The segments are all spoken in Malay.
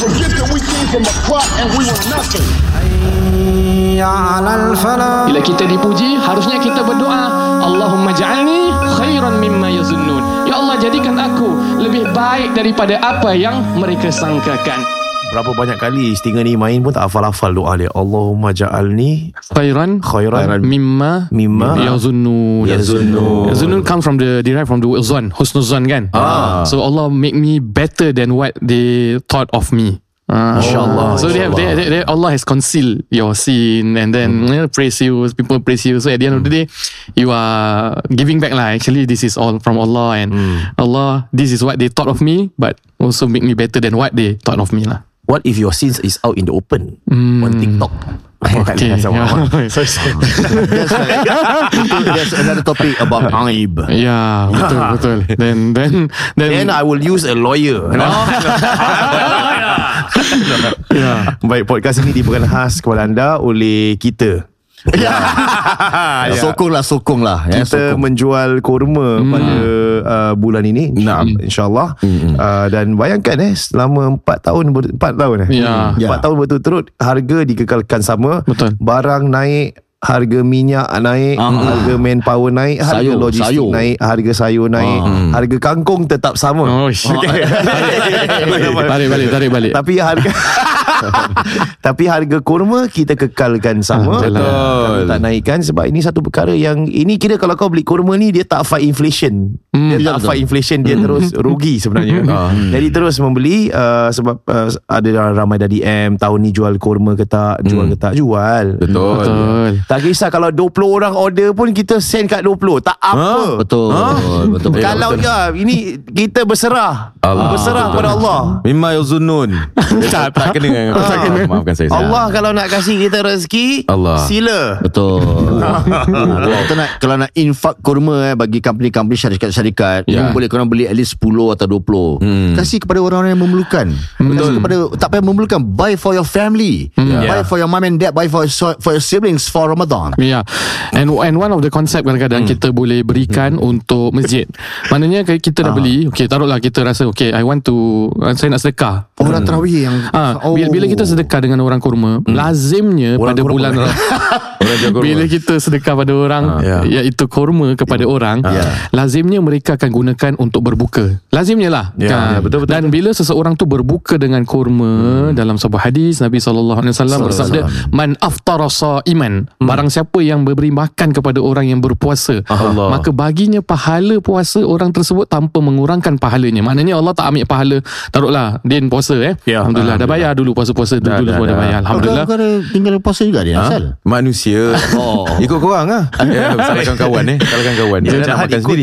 Forget that we came from a and we were nothing. Bila kita dipuji, harusnya kita berdoa, Allahumma ja'alni khairan mimma yazunnun. Ya Allah, jadikan aku lebih baik daripada apa yang mereka sangkakan. Berapa banyak kali Stinger ni main pun tak hafal-hafal doa dia. Allahumma ja'alni Khairan khairan mimma mimma yazunnun. yazunnun. Yazunnun come from the derived from the zon, husnuzon kan? Ah. So Allah make me better than what they thought of me. Ah. Masya-Allah, So they have, they, they, they, Allah has concealed your sin and then you know, praise you, people praise you. So at the end of the day, you are giving back lah. Actually, this is all from Allah and Allah. This is what they thought of me, but also make me better than what they thought of me lah. What if your sins is out in the open on TikTok? Okay. Yeah. Sorry, sorry. That's, that's another topic about aib. yeah, betul betul. Then then then, Then I will use a lawyer. yeah. Baik, podcast ini dibawakan khas kepada anda oleh kita. Ya. Sokonglah, sokonglah. Ya, Kita sokong. menjual kurma pada uh, bulan ini. Naam. InsyaAllah. Uh, dan bayangkan eh, selama 4 tahun, ber- 4 tahun eh. Ya. 4 Ya. tahun berturut-turut, harga dikekalkan sama. Betul. Barang naik, harga minyak naik, Ah. harga manpower naik, harga Sayur, logistik sayur. naik, harga sayur naik, harga kangkung tetap sama. Oh, shit. tarik balik, tarik balik. Tapi harga Tapi harga kurma kita kekalkan sama. Ah, betul. Kami tak naikkan sebab ini satu perkara yang ini kira kalau kau beli kurma ni dia tak fight inflation. dia ya, tak betul. fight inflation dia terus rugi sebenarnya. Jadi terus membeli uh, sebab uh, ada ramai dari M tahun ni jual kurma ke tak, jual ke tak, jual. Betul. Betul. Tak kisah kalau 20 orang order pun kita send kat 20. Tak apa. Betul. Betul. Betul. betul. Kalau ya ini kita berserah. Allah. Berserah Betul. pada Allah. Mimma yuzunnun. tak, tak kena dengan Tak kena. Maafkan saya. Allah kalau nak kasih kita rezeki, Allah. sila. Betul. ha, kalau kita nak kalau nak infak kurma eh bagi company-company syarikat-syarikat, Ya. yeah. boleh korang beli at least 10 atau 20. Hmm. Kasih kepada orang-orang yang memerlukan. Kasih kepada tak payah memerlukan, buy for your family. Buy Yeah. for your mom and dad, buy for your, for your siblings for Ramadan. Yeah. And and one of the concept kadang-kadang Hmm. kita boleh berikan untuk masjid. Maknanya kita dah beli, okay taruhlah kita rasa okay I want to uh, saya nak sedekah. Orang tarawih yang Ah, bila, bila kita sedekah dengan orang kurma, lazimnya Hmm. Orang pada kurma. bulan Orang kurma. bila kita sedekah pada orang Ah. ya. iaitu kurma kepada orang, Ya. lazimnya mereka akan gunakan untuk berbuka. Lazimnya lah. Ya, kan? ya, betul, betul, Dan bila seseorang tu berbuka dengan kurma dalam sebuah hadis Nabi wasallam bersabda, "Man aftara iman barang siapa yang memberi makan kepada orang yang berpuasa, Allah. maka baginya pahala puasa orang tersebut tanpa mengurangkan pahalanya." Maknanya Allah tak ambil pahala. Taruhlah din puasa eh. Ya. Alhamdulillah dah bayar dulu puasa-puasa dulu Dah, dulu dah, dah dah. bayar. Alhamdulillah. Kau, tinggal puasa juga dia, Ha? Asal? Manusia Oh. Ikut korang lah ya, Salahkan kawan eh Salahkan kawan Dia nak makan ikut. sendiri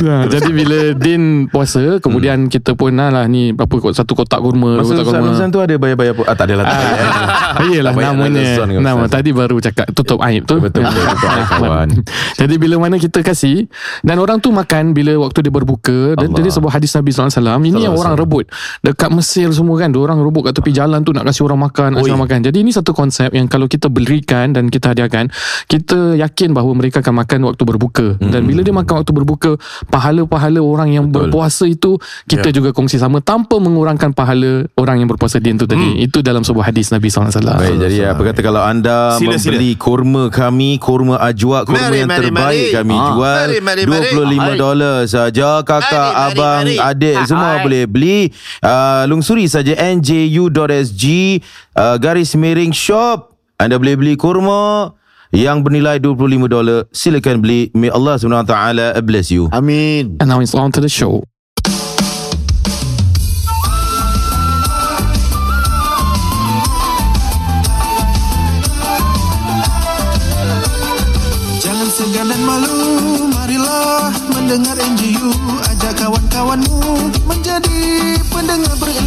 Nah, jadi bila Din puasa Kemudian kita pun lah ni Berapa kot Satu kotak kurma Dua Masa kotak kurma Ramzan tu ada bayar-bayar pun Ah tak adalah. Ah, Banyak namanya Nama Ustaz. tadi baru cakap Tutup aib tu Betul, betul, betul, aib kawan. Jadi bila mana kita kasih Dan orang tu makan Bila waktu dia berbuka Dan jadi sebuah hadis Nabi SAW Ini yang orang rebut Dekat Mesir semua kan Orang rebut kat tepi jalan tu Nak kasih orang makan Kasih orang makan Jadi ini satu konsep Yang kalau kita berikan Dan kita hadiahkan Kita yakin bahawa Mereka akan makan waktu berbuka Dan bila dia makan waktu berbuka Pahala-pahala orang yang Betul. berpuasa itu Kita juga kongsi sama Tanpa mengurangkan pahala Orang yang berpuasa dia itu tadi Itu dalam sebuah hadis Nabi SAW Baik, jadi apa kata kalau anda Sila, membeli kurma kami, kurma ajwa, kurma Mari, yang mari, terbaik mari. kami Ah. jual Mari, mari, mari. 25 dolar saja. Kakak, Mari, mari, abang, mari. adik semua boleh beli. Uh, lungsuri saja nju.sg uh, garis miring shop. Anda boleh beli kurma yang bernilai 25 dolar. Silakan beli. May Allah SWT bless you. Amin. And now it's on to the show Jangan segan dan malu Marilah mendengar NGU Ajak kawan-kawanmu Menjadi pendengar berilmu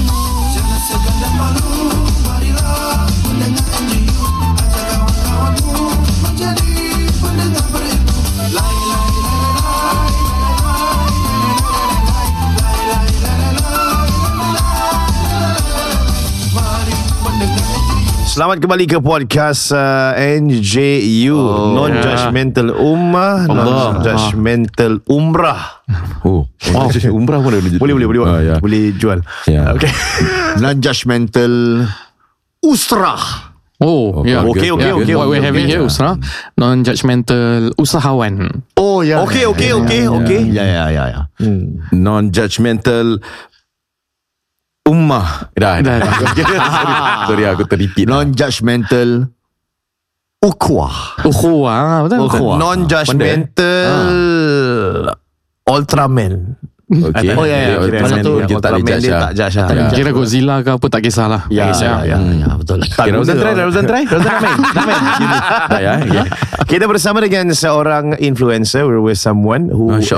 Selamat kembali ke podcast uh, NJU Oh, Non-judgmental Ummah Non-judgmental Umrah Oh, oh. umrah pun boleh Boleh boleh boleh Ah, ya. Boleh jual Ya. Okay Non-judgmental Usrah. Oh, yeah. Okay, okay, Yeah, okay, What okay, we're having okay. here, Usra, non-judgmental usahawan. Oh, ya. Okay okay okay okay Ya, ya, ya, ya. Non-judgmental Ummah Dah Dah, dah Sorry, sorry aku terrepeat Non-judgmental Ukhwah. Ukhuwah, betul? betul. Ukhuwah. Non-judgmental Ultraman Okay Oh, ya, ya. Kira satu dia tak judge dia lah. tak judge lah Ya. Kira Godzilla ke apa tak kisahlah. Ya, ya, ya, ya, betul. Tak Okay, Rozan guna try lah. Rozan try Rozan nak main Nak main Tak ya okay. Kita bersama dengan seorang influencer We're with someone who is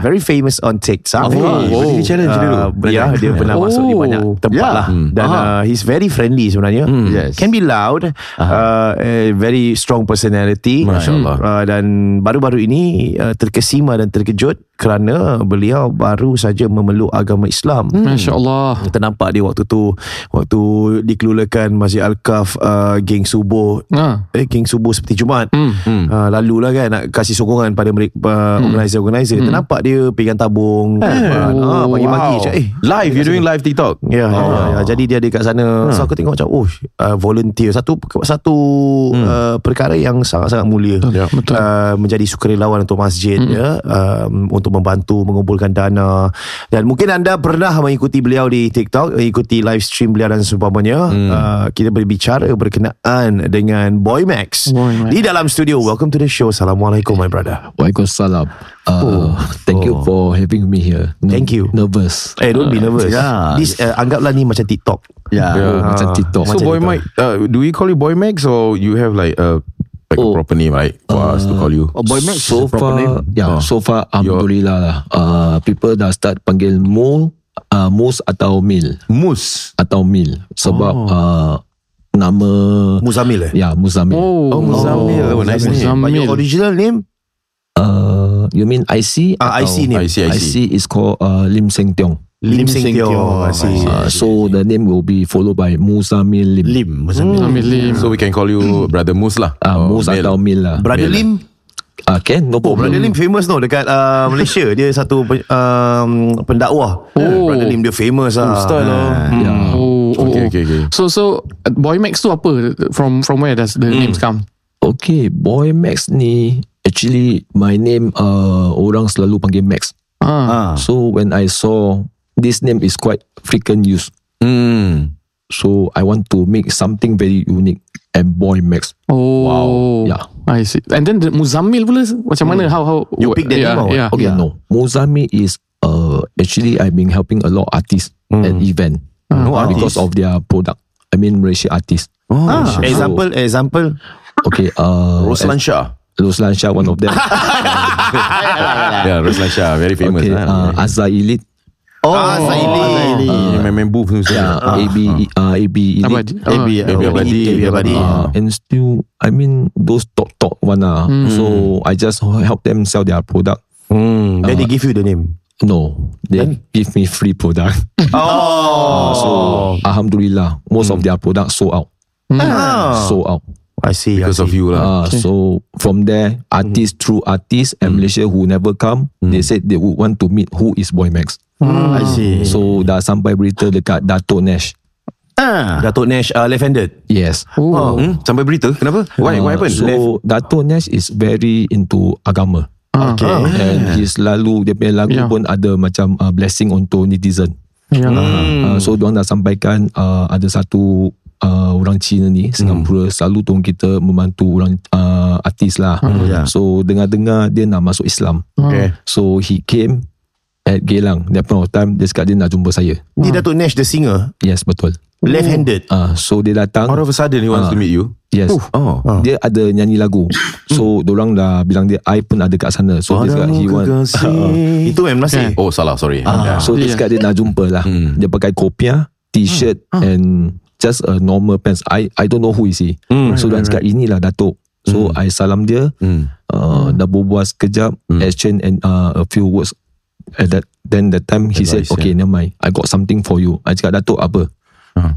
very famous on TikTok. Oh, di challenge dulu. Uh, ya, dia pernah Oh. masuk di banyak tempat Ya. lah. Dan uh, he's very friendly sebenarnya. Yes. Can be loud. Uh, a very strong personality. Masya Allah. Uh, dan baru-baru ini terkesima dan terkejut kerana beliau baru saja memeluk agama Islam. Masya Allah. Kita nampak dia waktu tu Waktu dikelulakan Masjid Al-Kaf uh, Geng subuh Ha. eh, Geng subuh seperti Jumaat Hmm. hmm. uh, Lalu lah kan Nak kasih sokongan pada mereka uh, Organizer-organizer Kita nampak dia Pegang tabung uh, ah, Pagi-pagi macam Eh Live You doing live TikTok Ya, ya, ya, ya. Jadi dia ada kat sana. So aku tengok macam oh uh, volunteer satu satu uh, perkara yang sangat-sangat mulia. Ya, betul. Uh, menjadi sukarelawan untuk masjid ya um, untuk membantu mengumpulkan dana dan mungkin anda pernah mengikuti beliau di TikTok, mengikuti live stream beliau dan seumpamanya. Uh, kita berbicara berkenaan dengan Boy Max Boy Max. di dalam studio. Welcome to the show. Assalamualaikum my brother. Waalaikumsalam. Uh, thank you for having me here. No, Thank you. Nervous. Eh don't be nervous. ya. This uh, anggaplah ni macam TikTok. Ya. Oh, macam TikTok. So Macam Boy TikTok. Mike uh, Do we call you Boy Max Or you have like a Like a Oh. proper name right For us to call you Oh, Boy Max So a proper name. far, yeah, Oh. so far, Alhamdulillah lah. Uh, people dah start panggil Mo, uh, Mus atau Mil. Mus Atau Mil. Sebab uh, nama, Muzamil eh? ya, Muzamil. Oh, Oh, Muzamil. Oh, nice name. But your Muzamil. original name? Uh, you mean IC? Ah, atau- IC name. I see I see IC is called uh, Lim Seng Tiong. Lim Seng. I see. Uh, so the name will be followed by Muzamil Lim. Lim. Macam Muzamil Lim. So we can call you Brother Mus lah Uh, Or Mus atau Mil lah. Brother Mel. Lim? Uh, can, no Oh, problem. Brother Lim famous no dekat uh, Malaysia. Dia satu um, pendakwah. Oh. Brother Lim dia famous lah. Style lah Yeah. Oh, oh, Okay oh. okay okay So so uh, Boy Max tu apa? From from where does the names come? Okay, Boy Max ni actually my name uh, orang selalu panggil Max. Ah. Ah. So when I saw this name is quite frequent use, Hmm. so I want to make something very unique and Boy Max. Oh. Wow. Yeah. I see. And then the Muzammil pula macam mana? How how You pick that yeah, name or? Yeah. Okay, no. Mozami is uh actually I've been helping a lot of artists at event No uh, because artist. of their product. I mean Malaysia artists. Oh, Ah, shit. example, example. Okay, uh, Roslan Shah Roslan Shah, one of them. Yeah Roslan Shah Very famous okay, lah. uh, Azza Elite. Oh, ah, Zaili. Yang main-main booth tu Yeah, semua. AB, uh, AB Elite. Abadi. AB, Ah. Baby Abadi. Baby Abadi. Uh, and still, I mean, those top top one ah. So I just help them sell their product. Hmm, then they give you the name. No, they give me free product. Oh. so Alhamdulillah, most of their products sold out. Ah. Sold out. I see. I Because see. of you lah Uh, So from there, artists through artists and Malaysia who never come, they said they would want to meet who is Boy Max. I see. So dah sampai berita dekat Dato Nash. Ah. Datuk Nash uh, left-handed. Yes. Oh. Hmm? Sampai berita Kenapa Why Uh, what happened So Dato Nash is very into agama. Okay. And he selalu dia punya lagu Yeah. pun ada macam uh, blessing untuk netizen. Yeah. Uh, so diorang dah sampaikan uh, ada satu uh, orang Cina ni Singapura selalu tolong kita membantu orang uh, artis lah. Yeah. So dengar-dengar dia nak masuk Islam. Okay. So he came at Geylang. That point of time dia cakap dia nak jumpa saya. Ni Datuk Nash the singer, Yes betul. left-handed. Uh, so dia datang. Out of a sudden He wants to meet you Yes. Oh Dia ada nyanyi lagu. So orang dah bilang dia I pun ada kat sana. So dia cakap he want Itu memang nasi. Oh salah sorry Ah, so dia Yeah. cakap dia nak jumpa lah. Hmm. Dia pakai kopiah, t-shirt and just a normal pants. I I don't know who is he. so dia cakap inilah Datuk. So I salam dia. Hmm. Uh, dah berbual sekejap, exchange and uh, a few words. At that then that time he said, Advice, okay, never mind. I got something for you. I cakap Datuk apa? Ah.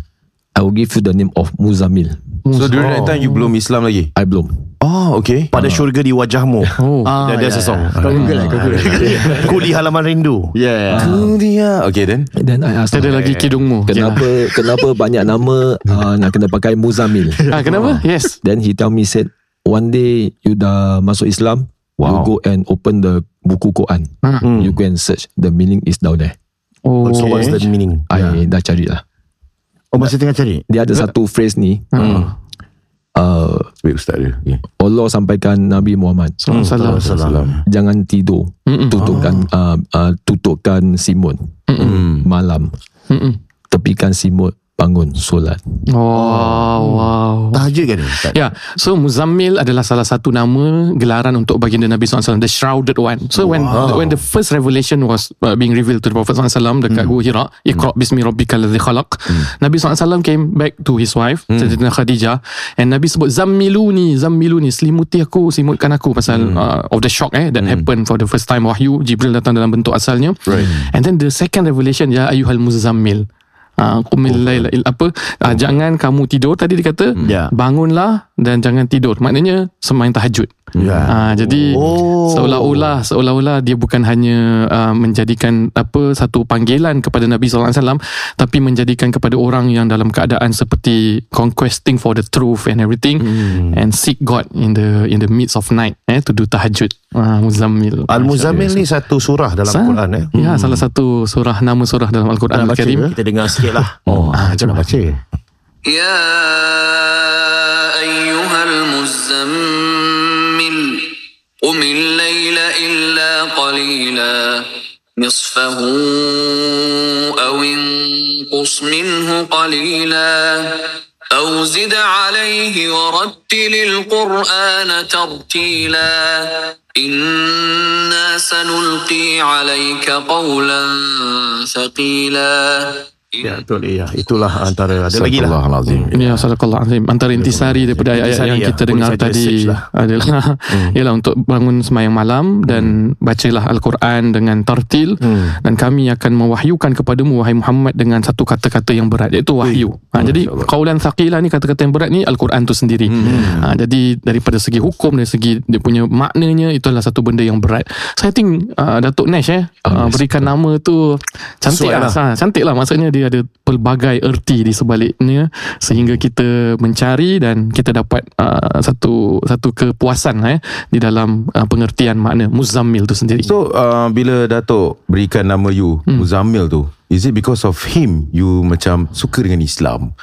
I will give you the name of Muzamil. So during that time you belum Islam lagi? I belum. Oh, okay. Pada syurga di wajahmu. Oh. Ah, That- that's a song. Kau Google lah, kau Google. Ku di halaman rindu. Yeah. Tu dia. Okay then. Then I asked Ada lagi kidungmu. kenapa kenapa banyak nama uh, nak kena pakai Muzamil? Ah, kenapa? Yes. Then he tell me said one day you dah masuk Islam, Wow. you go and open the buku Quran. Hmm. You go and search the meaning is down there. Oh. So what's the meaning? I dah cari lah. Oh, masih tengah cari? Dia ada satu phrase ni. Hmm. Uh, Wait ustaz dia. Okay. Allah sampaikan Nabi Muhammad Salam. Salam. jangan tidur Mm-mm. tutupkan uh, uh, tutupkan simut Hmm. malam Mm-mm. tepikan simut bangun solat Oh, wow. Tahajud kan? Ustaz? Ya, so Muzammil adalah salah satu nama gelaran untuk baginda Nabi SAW, the shrouded one. So when when the first revelation was uh, being revealed to the Prophet SAW dekat Gua Hira, Iqra bismi rabbikal ladzi khalaq. Nabi SAW came back to his wife, Sayyidatina Khadijah, and Nabi sebut zammiluni, zammiluni, selimuti aku, selimutkan aku pasal uh, of the shock eh that happened for the first time wahyu Jibril datang dalam bentuk asalnya. Right. And then the second revelation ya ayyuhal muzammil. Ah, qumil laila il apa? Ah, jangan kamu tidur. Tadi dia kata Ya. bangunlah dan jangan tidur maknanya semain tahajud Ya. ah, jadi Oh. seolah-olah seolah-olah dia bukan hanya ah, menjadikan apa satu panggilan kepada Nabi sallallahu alaihi wasallam tapi menjadikan kepada orang yang dalam keadaan seperti conquesting for the truth and everything and seek God in the in the midst of night eh to do tahajud ah, muzammil Al-Muzammil ni satu surah dalam Sa- Quran eh. Ya, salah satu surah nama surah dalam Al-Quran Al-Karim. Kita dengar sikit lah. Oh, ah, jom baca. يا أيها المزمل قم الليل إلا قليلا نصفه أو انقص منه قليلا أو زد عليه ورتل القرآن ترتيلا إنا سنلقي عليك قولا ثقيلا. Ya, betul. Ya, itulah antara ada lagi lah. Astagfirullahalazim. Ya, sadaqallah azim. Antara intisari daripada ayat-ayat Intisari, yang ya. kita Boleh dengar tadi lah. adalah ialah untuk bangun semayang malam dan bacalah Al-Quran dengan tartil dan kami akan mewahyukan kepadamu wahai Muhammad dengan satu kata-kata yang berat iaitu wahyu. Ha, jadi qaulan thaqilah ni kata-kata yang berat ni Al-Quran tu sendiri. Ha, jadi daripada segi hukum dari segi dia punya maknanya itu adalah satu benda yang berat. Saya think uh, Datuk Nash eh uh, berikan nama tu cantik lah. lah. Ha, cantik lah maksudnya dia ada pelbagai erti di sebaliknya sehingga kita mencari dan kita dapat uh, satu satu kepuasan eh di dalam uh, pengertian makna muzammil tu sendiri. So uh, bila Datuk berikan nama you Hmm. Muzammil tu Is it because of him You macam suka dengan Islam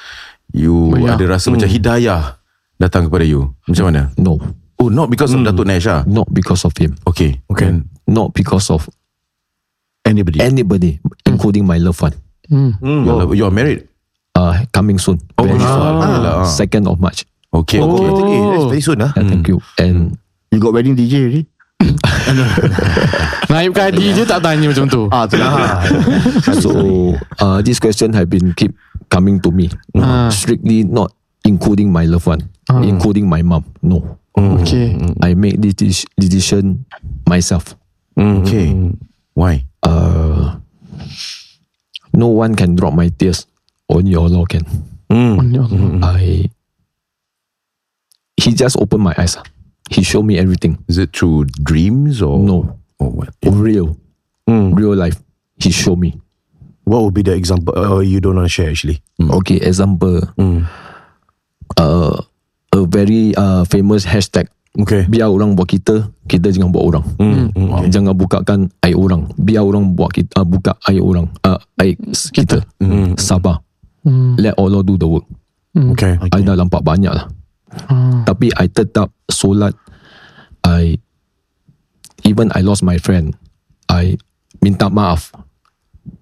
You Ya. ada rasa macam hidayah Datang kepada you Macam mana no Oh not because of Datuk Nash ah. not because of him Okay Okay not because of Anybody. anybody including my loved one Hmm. you, are, you are married? Uh, coming soon. Oh Very soon. ah. second of March. Okay. Oh. okay. Eh, that's very soon lah. yeah, thank you. And You got wedding DJ already? Naib Kadi je tak tanya macam tu. Ah, tu lah. so uh, this question have been keep coming to me. Ah. strictly not including my loved one including my mom no. Okay. I make this decision myself. Okay. Why? Uh, no one can drop my tears only Allah can Ya Allah. I he just opened my eyes. He showed me everything. Is it through dreams or? No. Or what? Real. Real life. He showed me. What would be the example uh, you don't want to share actually? okay example. Uh, a very uh, famous hashtag Okay. biar orang buat kita kita jangan buat orang. Uh, jangan bukakan air orang. Biar orang buat kita uh, buka air orang uh, air kita, sabar. Let Allah do the work. Okay. I dah nampak banyak lah. Tapi I tetap solat I even I lost my friend I minta maaf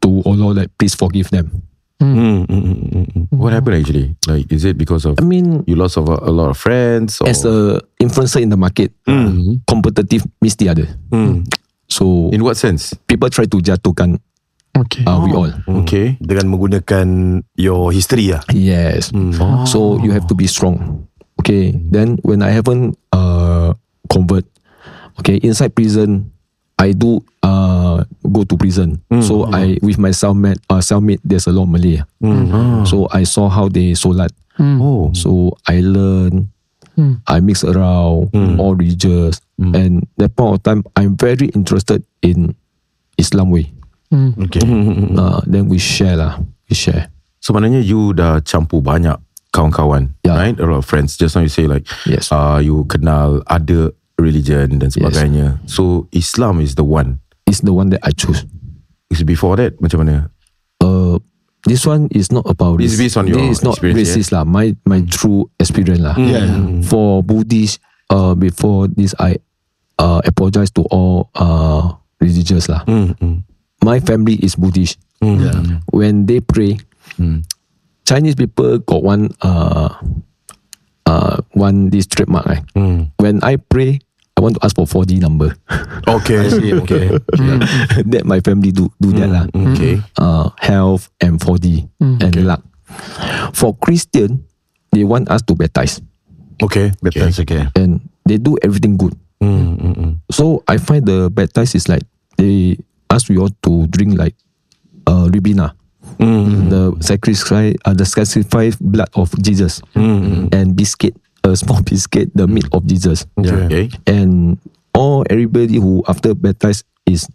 to Allah like please forgive them What happened actually? Like is it because of I mean You lost of a, a lot of friends or as a influencer in the market competitive mesti ada. So In what sense? people try to jatuhkan Okay. uh, we all. Okay. Dengan menggunakan your history lah. yes. So you have to be strong. Okay. Then when I haven't uh, convert okay inside prison I do uh go to prison. So I with my cellmate, uh, cellmate, there's a lot of Malay. So I saw how they solat. Oh. So I learn. I mix around all religions, and that point of time, I'm very interested in Islam way. Okay. Uh, then we share lah. We share. So maknanya you dah campur banyak kawan-kawan, Yeah. right? A lot of friends. Just now you say like, Yes. uh, you kenal other religion dan sebagainya. So Islam is the one. It's the one that I choose. Is before that macam mana? Uh, this one is not about This is race. based on your This is not experience, racist lah. My my true experience lah. Yeah. For Buddhist, uh, before this I uh apologize to all uh religious lah. My family is Buddhist. Yeah. When they pray, Chinese people got one uh uh one this trademark. Eh. When I pray, I want to ask for 4D number. Okay. okay. that my family do do that lah. Okay. Uh, health and 4D and luck. For Christian, they want us to baptize Okay. That's okay. and they do everything good. So I find the baptize is like they ask you all to drink like uh, ribena. The sacrifice, uh, the sacrifice blood of Jesus, and biscuit, a small biscuit, the meat of Jesus. Okay. and all everybody who after baptized is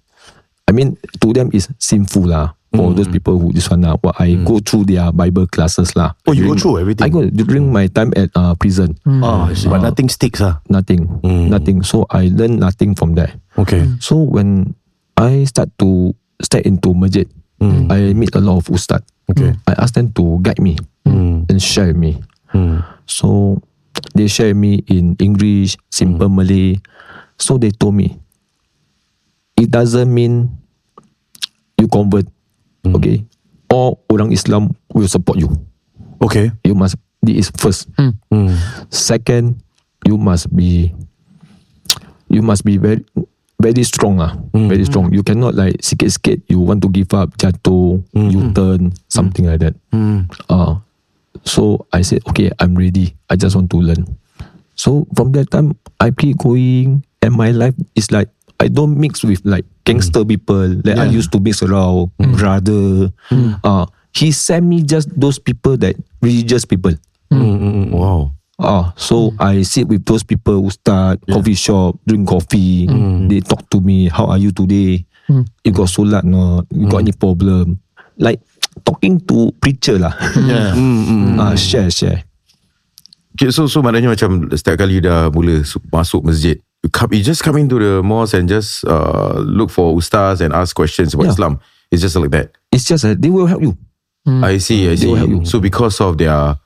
I mean to them is sinful lah. For those people who this one lah what I go through their Bible classes lah. Oh, you go During- through everything? I go during my time at uh, prison. Oh, I see. But nothing sticks ah. nothing. Nothing. So I learn nothing from there. Okay. so when I start to step into masjid I meet a lot of ustad. Okay. I ask them to guide me and share with me. So they share me in English, simple Malay. So they told me, it doesn't mean you convert. Okay. All orang Islam will support you. Okay. You must, this is first. Second, you must be, you must be very, very strong ah, very strong. You cannot like sikit-sikit you want to give up, jatuh, you turn, something like that. Uh, so I said, okay, I'm ready. I just want to learn. So from that time, I keep going, and my life is like I don't mix with like gangster people that I used to mix around, brother. Uh, he sent me just those people that religious people. Wow. Ah, so I sit with those people who start coffee shop, drink coffee. They talk to me. How are you today? You got solat no? You got any problem? Like talking to preacher lah. Yeah. Ah, share share. Okay, so so maknanya macam setiap kali dah mula su- masuk masjid, you, come, you just come into the mosque and just uh, look for ustaz and ask questions about Yeah. Islam. It's just like that. It's just that they will help you. I see, I see. So because of their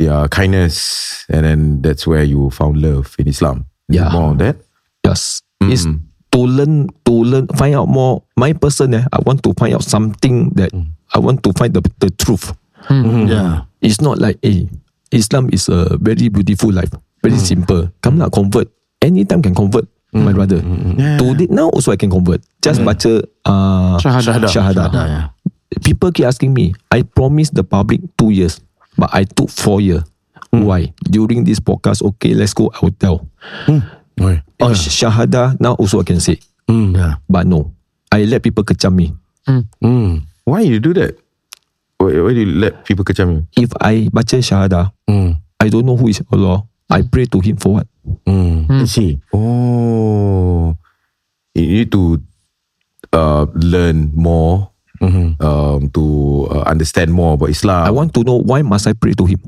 their kindness, and then that's where you found love in Islam. Is Yeah. more of that. Yes. It's to learn, to learn, find out more. My person, eh, I want to find out something that I want to find the, the truth. Yeah. It's not like, hey, Islam is a very beautiful life, very simple. Come lah, convert. Anytime can convert, my brother. Today, now also I can convert. Just baca uh, Syahadah. Syahadah. Yeah, yeah. People keep asking me, I promised the public two years, but I took four years. Why? During this podcast, okay, let's go, I will tell. Okay. Oh, Shahada, now also I can say. Yeah. But no, I let people kecam me. Mm. Why you do that? Why, why do you let people kecam you? If I baca Shahada, Mm. I don't know who is Allah. I pray to him for what? Mm. I see. Oh, you need to uh, learn more um, to uh, understand more about Islam. I want to know why must I pray to him?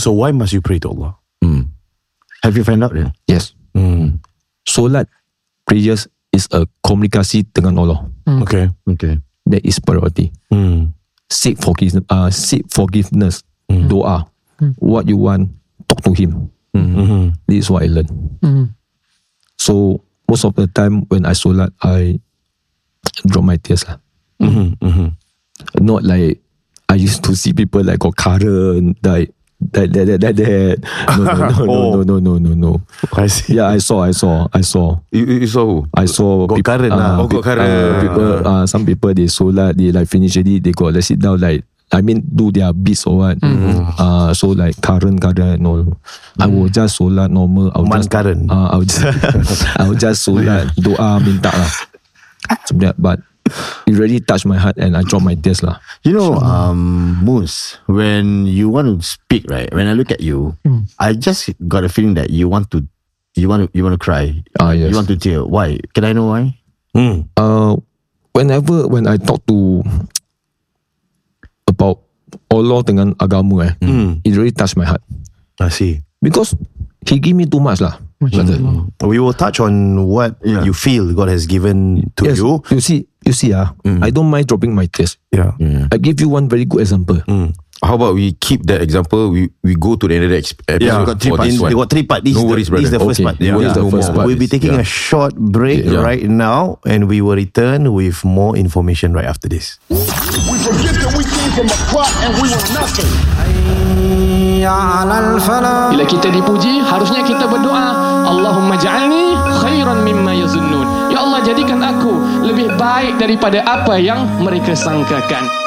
So why must you pray to Allah? Have you found out then? Yes. Mm. Solat, prayers is a komunikasi dengan Allah. Okay. Okay. That is priority. Mm. Seek forgiveness. Uh, seek forgiveness. Doa. What you want, talk to him. Mm-hmm. This is what I learned. So most of the time when I solat, I drop my tears lah. Not like I used to see people like got current, like that, that, that, that, that. No, no, no, no, no, no, no, no. I see. Yeah, I saw, I saw, I saw. You, you saw who? I saw Got current lah. Oh, got current. uh, people, uh, some people they solat, they like finish already, they got let sit down like I mean do their beats or what. Uh, so like current current no. I will just solat normal. I will Man just current. Uh, I will just I will just solat doa minta lah. but it really touched my heart and I dropped my tears lah. You know, um, Moose, when you want to speak, right? When I look at you, I just got a feeling that you want to, you want to, you want to cry. Ah, yes. You want to tear. Why? Can I know why? Hmm. Uh, whenever when I talk to about Allah dengan agama eh, it really touched my heart I see. because he give me too much lah. Brother. We will touch on what Yeah. you feel God has given to Yes, you. you see, you see ah, I don't mind dropping my tears. Yeah. I give you one very good example. How about we keep that example? We we go to the end of the ex- episode. Yeah, got three parts. they got three part. This, No the, this is the brother. first Okay, part. yeah, this is the no first part. We'll be taking Yeah. a short break Yeah. right now, and we will return with more information right after this. We forget that we came from a clock and we were nothing. Bila kita dipuji, harusnya kita berdoa, Allahumma ja'alni khairan mimma yazunnun. Ya Allah, jadikan aku lebih baik daripada apa yang mereka sangkakan.